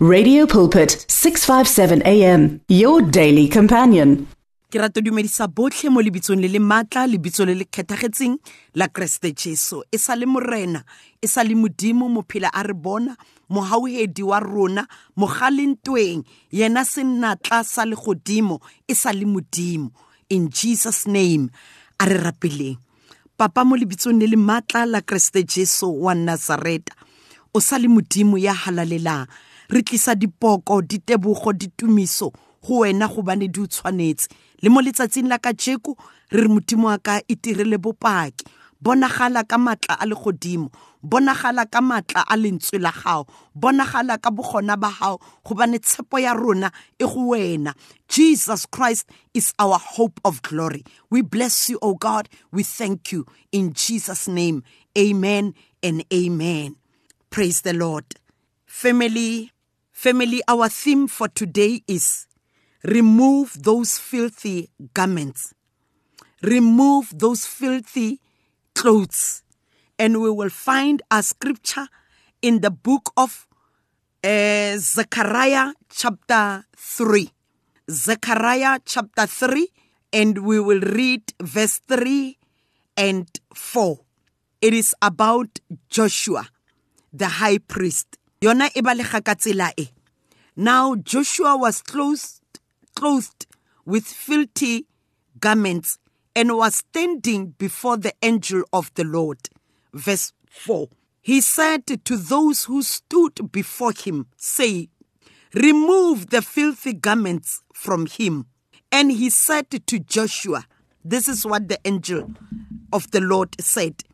Radio Pulpit 657 AM your daily companion. ke dumedisa botlhe mo lebitsong le le lebitso le le la keresete jesu. E sa le morena e sa le modimo a re bona wa rona yena sa e sa le modimo. In jesus name a re rapeleng. Papa mo lebitsong le le maatla la keresete jesu wa o sa le modimo ya halalelang re tlisa dipoko ditebogo ditumiso go wena gobane di o tshwanetse. Le mo letsatsing la ka jeko re re modimo wa ka e tirele bopaki. Bonagala ka matla a legodimo bonagala ka matla a lentswe la gago bonagala ka bogona ba gago gobane tshepo ya rona e go wena. Jesus christ is our hope of glory. We bless you o god. We thank you in jesus name. Amen and amen. Praise the lord. Family family our theme for today is remove those filthy garments remove those filthy clothes. And we will find a scripture in the book of uh, Zechariah chapter 3. Zechariah chapter 3, and we will read verse 3 and 4. It is about Joshua, the high priest. Yona e ba e. Now Joshua was clothed, clothed with filthy garments and was standing before the angel of the Lord. Verse 4. He said to those who stood before him, Say, Remove the filthy garments from him. And he said to Joshua, This is what the angel of the Lord said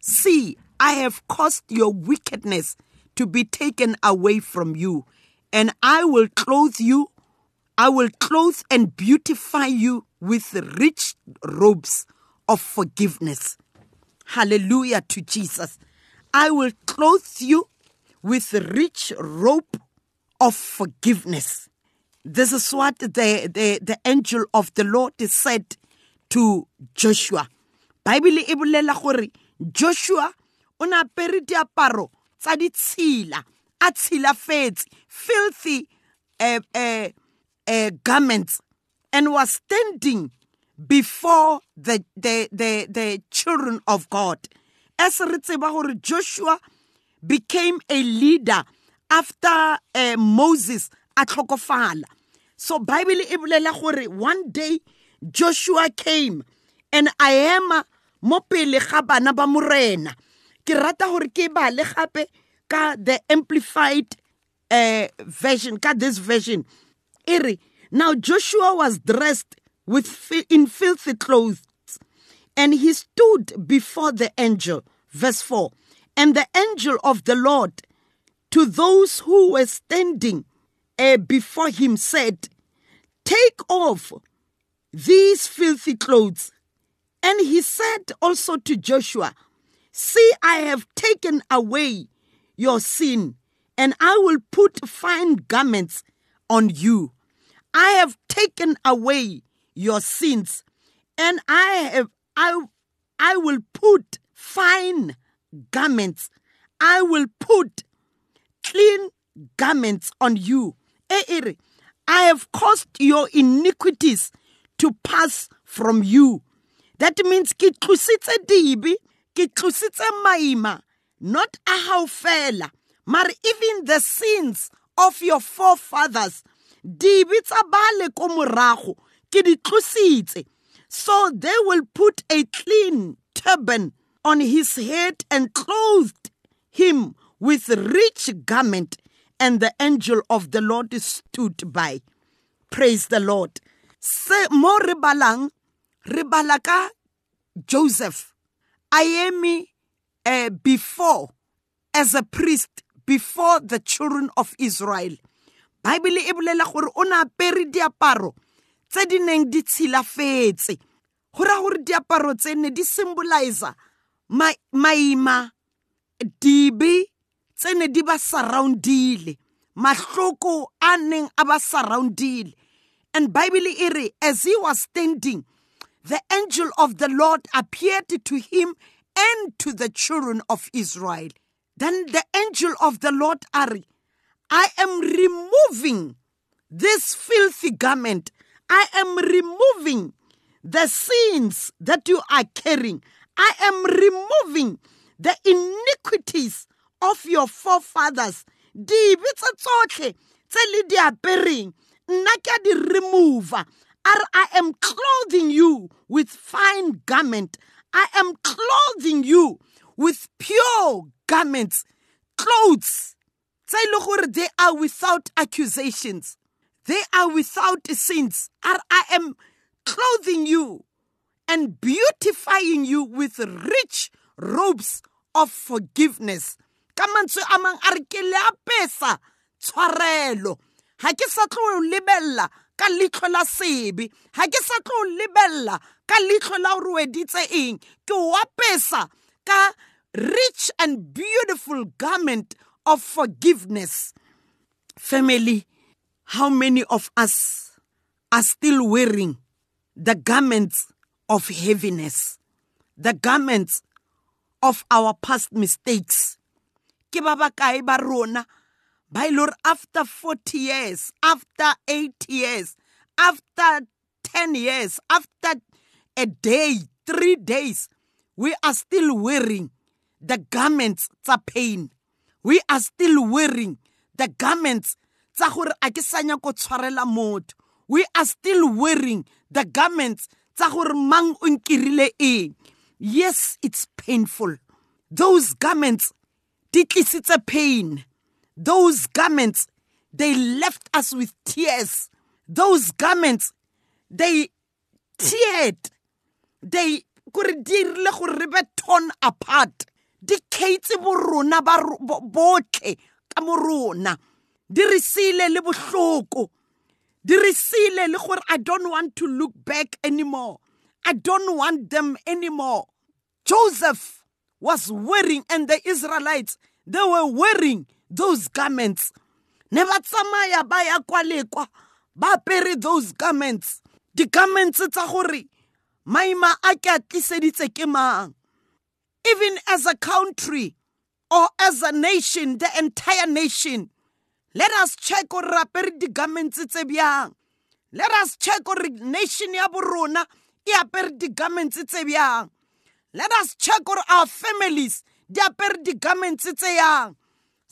See, I have caused your wickedness to be taken away from you, and I will clothe you, I will clothe and beautify you with rich robes of forgiveness. Hallelujah to Jesus. I will clothe you with rich robe of forgiveness. This is what the, the, the angel of the Lord said to Joshua. Bible Joshua o ne apere tsa ditshila a tshilafetse filthy uh, uh, uh, garments and was standing before the, the, the, the children of God. As Joshua became a leader after uh, Moses a tlhokofala. So Bible e one day Joshua came and I am mo pele ga bana ba morena. Ke rata gore ke bale gape ka the amplified uh, version ka this version. Ere now Joshua was dressed with in filthy clothes, and he stood before the angel. Verse 4 And the angel of the Lord to those who were standing uh, before him said, Take off these filthy clothes. And he said also to Joshua, See, I have taken away your sin, and I will put fine garments on you. I have taken away your sins, and I have I I will put fine garments. I will put clean garments on you. Eh, eh, I have caused your iniquities to pass from you. That means ke tlositse ke tlositse maima, not a hao fela, maar even the sins of your forefathers. Dibe tsa bale ko morago, ke di tlositse. So they will put a clean turban on his head and clothed him with rich garment. And the angel of the Lord stood by. Praise the Lord. Se mo re balang, re bala ka Joseph. I am uh, before as a priest before the children of Israel. Bible e bolela gore o ne apere diaparo tse di neng di tshilafetse go ra gore diaparo tse ne di symboliza ma- maima dibe tse ne di ba surroundile mahloko a neng a ba surroundile and bible e re as he was standing the angel of the lord appeared to him and to the children of israel then the angel of the lord a re I am removing this filthy garment. I am removing the sins that you are carrying. I am removing the iniquities of your forefathers. Dibe tse tsotlhe tse le di apereng nna ke a di remover I am clothing you with fine garment. I am clothing you with pure garments, clothes. They are without accusations. They are without sins. I am clothing you and beautifying you with rich robes of forgiveness. ka mantswe a a re ke le apesa tshwarelo ga ke sa tlo lebella ka leitlho la sebe ga ke sa tlo lebella ka la gore weditse eng. Ke wapesa ka rich and beautiful garment of forgiveness. Family how many of us are still wearing the garments of heaviness? The garments of our past mistakes. Ke ba bakae ba rona ba ile after 40 years after 8 years after 10 years after a day 3 days we are still wearing the garments tsa pain. We are still wearing the garments tsa gore a ke tshwarela motho. We are still wearing the garments tsa gore mang o nkirile eng. Yes it's painful. Those garments di tlisitse pain those garments, they left us with tears. Those garments, they teared. They could dirile gore re be torn apart. Di keitse bo rona ba botlhe ka mo rona. Di re sile le bohloko. Di re sile le I don't want to look back anymore. I don't want them anymore. Joseph was wearing and the Israelites they were wearing those garments. Ne ba tsamaya ba ya kwa le kwa ba apere those garments. Di-garments tsa gore maima a ke a tliseditse ke mang? Even as a country or as a nation the entire nation let us check gore re apere di-garments tse bjang. Let us check gore nation ya borona e apere di-garments tse bjang. Let us check gore our families di apere di-garments tse yang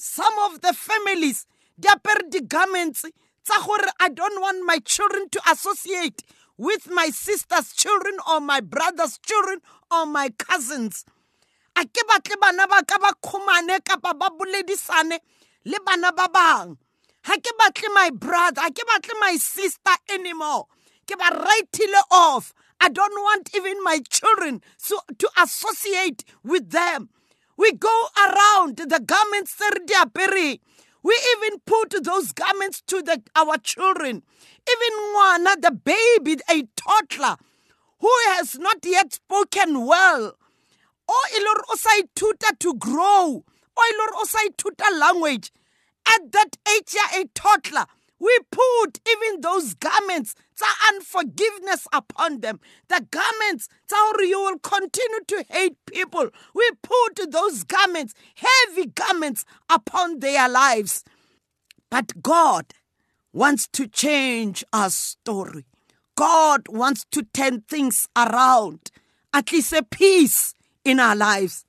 some of the families di apere di-garments tsa gore i don't want my children to associate with my sister's children or my brother's children or my cousins. A ke batle bana ba ka ba khomane kapa ba boledisane le bana ba bang. Ga ke batle my brother ga ke batle my sister anymore. Ke ba writile off. I don't want even my children so, to associate with them we go around the garments apere. We even put those garments to the, our children. Even one, the baby, a toddler, who has not yet spoken well. O ilor osai tuta to grow. O ilor osai tuta language. At that age, a toddler, we put even those garments, the unforgiveness upon them. The garments, how you will continue to hate people. We put those garments, heavy garments, upon their lives. But God wants to change our story. God wants to turn things around, at least a peace in our lives.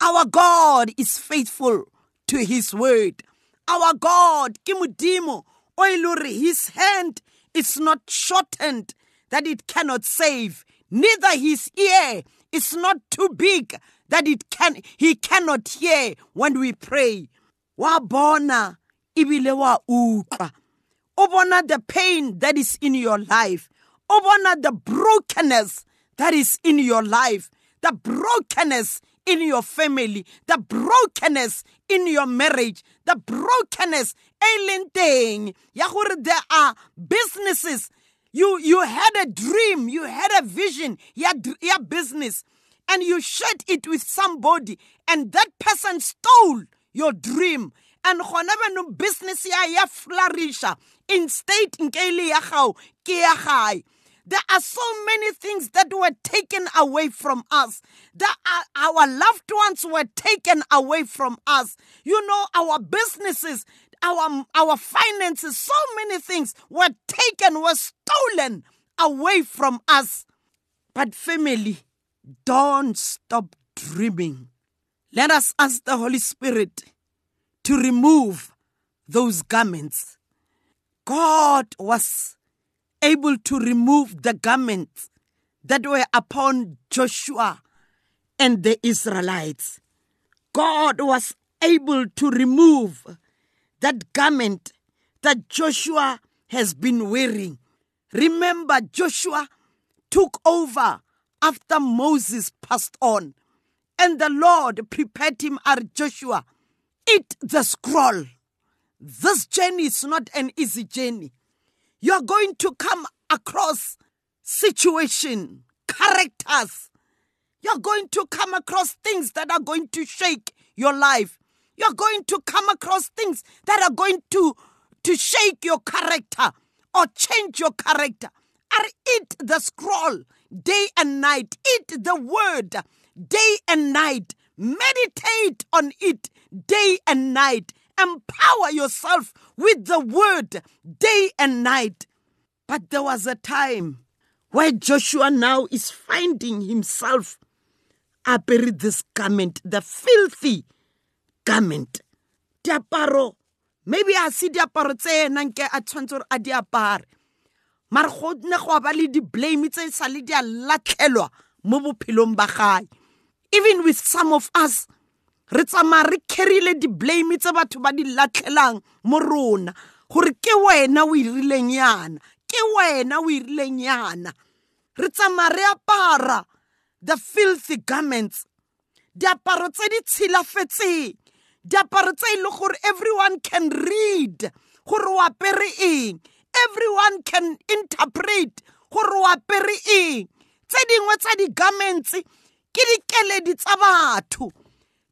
Our God is faithful to his word. Our God, Kimudimo, oiluri, his hand is not shortened that it cannot save, neither his ear is not too big that it can he cannot hear when we pray. Wa bona ibile wa the pain that is in your life. O the brokenness that is in your life. The brokenness in your family, the brokenness in your marriage, the brokenness alien thing. there are businesses. You you had a dream, you had a vision, your, your business, and you shared it with somebody, and that person stole your dream. And business ya ya flourisha, instead in ya gago there are so many things that were taken away from us. That our loved ones were taken away from us. You know, our businesses our, our finances, so many things were taken, were stolen away from us. But family, don't stop dreaming. Let us ask the Holy Spirit to remove those garments. God was able to remove the garments that were upon Joshua and the Israelites. God was able to remove that garment that Joshua has been wearing. Remember, Joshua took over after Moses passed on, and the Lord prepared him as Joshua. Eat the scroll. This journey is not an easy journey. You're going to come across situation, characters. You're going to come across things that are going to shake your life. You're going to come across things that are going to, to shake your character or change your character. Or eat the scroll day and night. Eat the word day and night. Meditate on it day and night. Empower yourself with the word day and night. But there was a time where Joshua now is finding himself apere this garment, the filthy garment. Diaparo, maybe a se diaparo tse ena nke a tshwanetse gore a di apare go ne go ba le di-blame tse sa le di a latlhelwa mo bophelong ba gae even with some of us re tsamaya re carrile di-blame tse batho ba di latlhelang mo rona. Gore ke wena o irileng yana ke wena o irileng yana. Re tsamaya re apara the filthy garments. Diaparo tse di tshilafetseng. Diaparo tse e le gore everyone can read gore o apere eng. Everyone can interpret gore o apere eng. Tse dingwe tsa di-garments ke dikeledi tsa batho.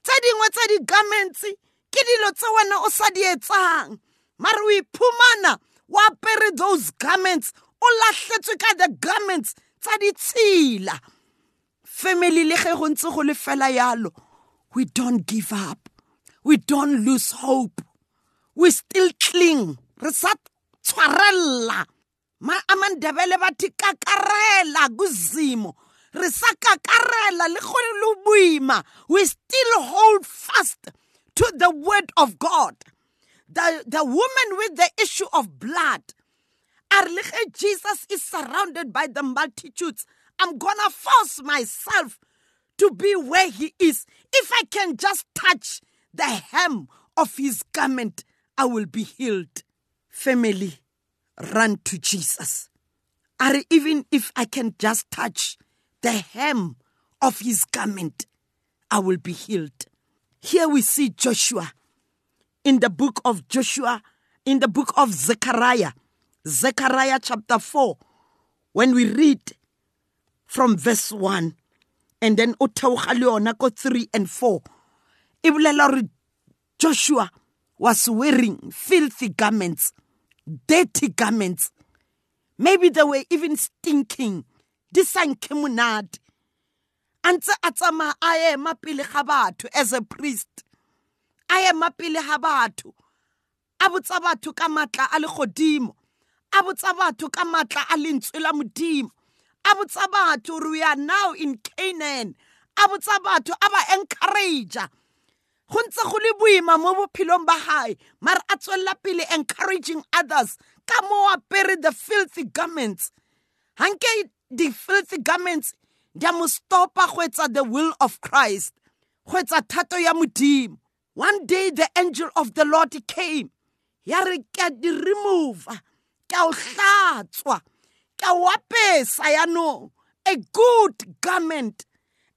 Tse dingwe tsa di-garments ke dilo tse wena o sa di etsang. Mare o iphumana o apere those garments o latlhetswe ka the garments tsa ditshila. Family le ge go ntse go le fela yalo we don't give up. We don't lose hope. We still cling. Re sa tshwarella. Ma amandebele bathi kakarela kuzimo re sa kakarela le go le boima. We still hold fast to the word of god. The, the woman with the issue of blood. Are jesus is surrounded by the multitudes. I'm gonna force myself to be where he is. If i can just touch the hem of his garment i will be healed. Family run to jesus. Are even if i can just touch the hem of his garment i will be healed. Here we see joshua. In the book of joshua in the book of zechariah. Zechariah chapter 4 when we read from verse 1 and then o theoga le yona ko 3 and 4 e bolela joshua was wearing filthy garments dirty garments. Maybe they were even stinking di sa nke monate. A ntse a tsamaya a ema pele ga batho as a priest. A ema pele ga batho. A botsa batho ka matla a legodimo. A botsa batho ka matla a lentswe la modimo. A botsa batho gore we are now in canaan. A botsa batho a ba encouragea. Go ntse go le boima mo bophelong ba gae mare a tswelela pele encouraging others. Ka mo apere the filthy garments. Hanke di-filthy garments di a mo stopa go etsa the will of christ go etsa thato ya modimo. One day the angel of the lord came ya re ke a di remove ke a o hlatswa ke a o apesa yaanong a good garment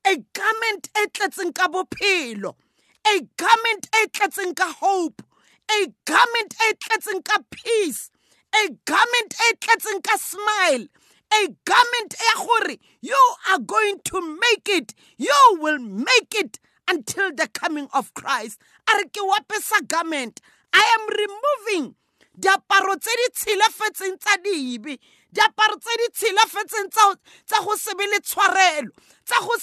a garment e tletseng ka bophelo a garment e tletseng ka hope a garment e tletseng ka peace a garment e tletseng ka smile. A garment you are going to make it you will make it until the coming of christ. Garment. I am removing diaparo tse di tshilafetseng tsa dibe diaparo tse di tshilafetseng tsa go se be le tshwarelo tsa go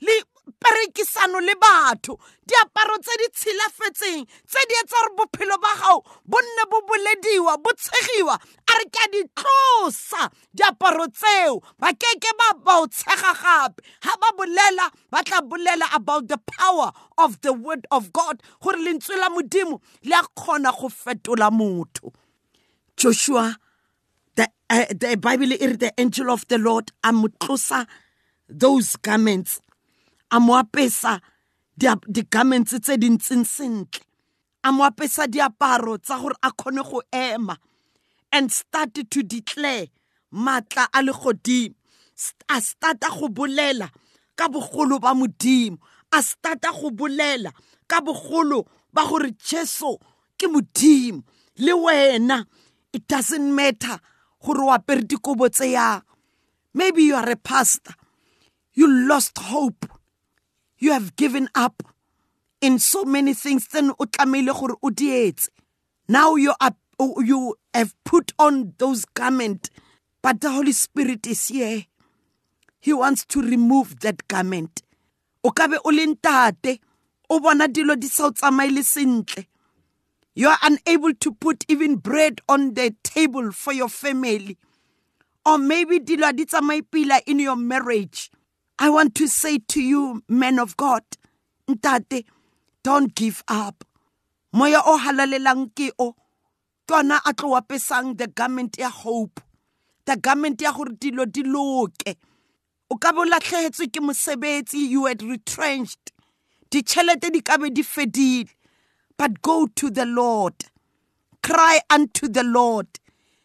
le perekisano le batho. Diaparo tse di tshilafetseng tse di etsa gore bophelo ba gago bo nne bo bolediwa bo tshegiwa a re ke a di tlosa diaparo tseo. Ba keke ba ba o tshega gape. Ga ba bolela ba tla bolela about the power of the word of god gore lentswe la modimo le a kgona go fetola motho. Joshua the, uh, the bible e re the angel of the lord a mo tlosa those garments a mo apesa di-garments tse di ntseng sentle. A mo apesa diaparo tsa gore a kgone go ema. And start to declare matla a legodimo. A starta go bolela ka bogolo ba modimo. A starta go bolela ka bogolo ba gore jesu ke modimo. Le wena it doesn't matter gore o apere dikobo tse yang. Maybe you are a pastor. You lost hope you have given up in so many things then gore o now you are you have put on those garment but the holy spirit is here. He wants to remove that garment. O o o bona dilo di sentle. You are unable to put even bread on the table for your family. Or maybe dilo di pila in your marriage I want to say to you, men of God, ntate, don't give up. Moya o halalelang ke o, kona a tlo the garment ya hope. The garment ya gore dilo di. O ka bo latlhegetswe ke mosebetsi, you had retrenched. Ditšhelete di ka be di fedile. But go to the Lord. Cry unto the Lord.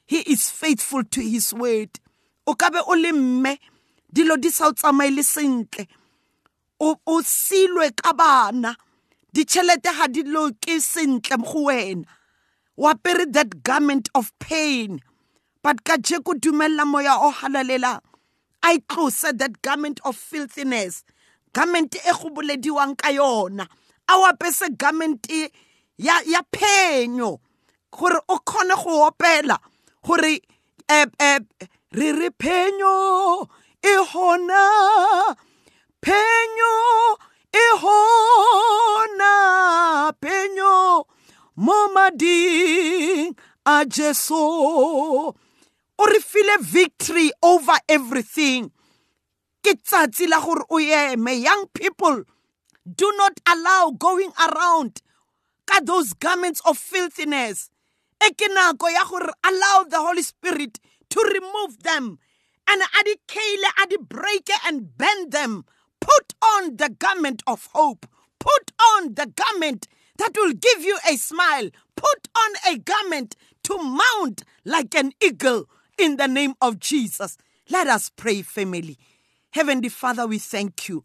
He is faithful to his word. O ka be o le mme, dilo di sa o tsamaile sentle. O o silwe ka bana. Ditšhelete ga di loke sentle go wena. Wa pere that garment of pain. But ka jeko dumella moya o halalelang a itlose that garment of filthiness. Garment e go bolediwang ka yona. A o apese garment ya ya phenyo. Gore o kgone go opela. Gore eh, eh, re re phenyo. E hona phenyo e hona phenyo mo mading a jesu o re file victory over everything. Ke tsatsi la gore o eme. Young people do not allow going around ka those garments of filthiness. E ke nako ya gore allow the holy spirit to remove them and adikele break and bend them. Put on the garment of hope. Put on the garment that will give you a smile. Put on a garment to mount like an eagle in the name of Jesus. Let us pray family. Heavenly father we thank you.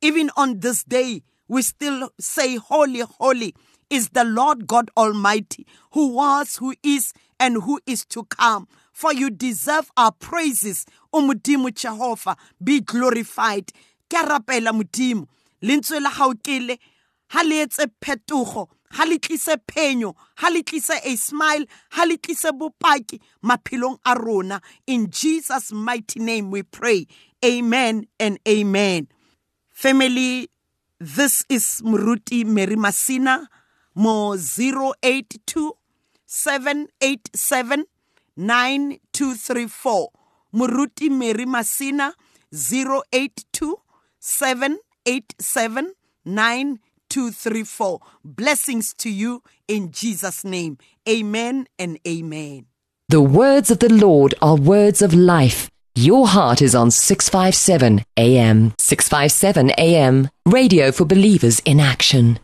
Even on this day we still say holy holy is the Lord God Almighty, who was, who is, and who is to come. For you deserve our praises, O Modimo Jehovah, be glorified. Ke rapela Modimo, lentswe la gago ke le ha le etse a smile ha le tlise bopaki in Jesus mighty name we pray. Amen and amen. Family this is Muruti Mary Masina mo 082 787 9234 Muruti Mary Masina 082 787 9234 Blessings to you in Jesus name amen and amen The words of the Lord are words of life your heart is on 657 AM. 657 AM. Radio for believers in action.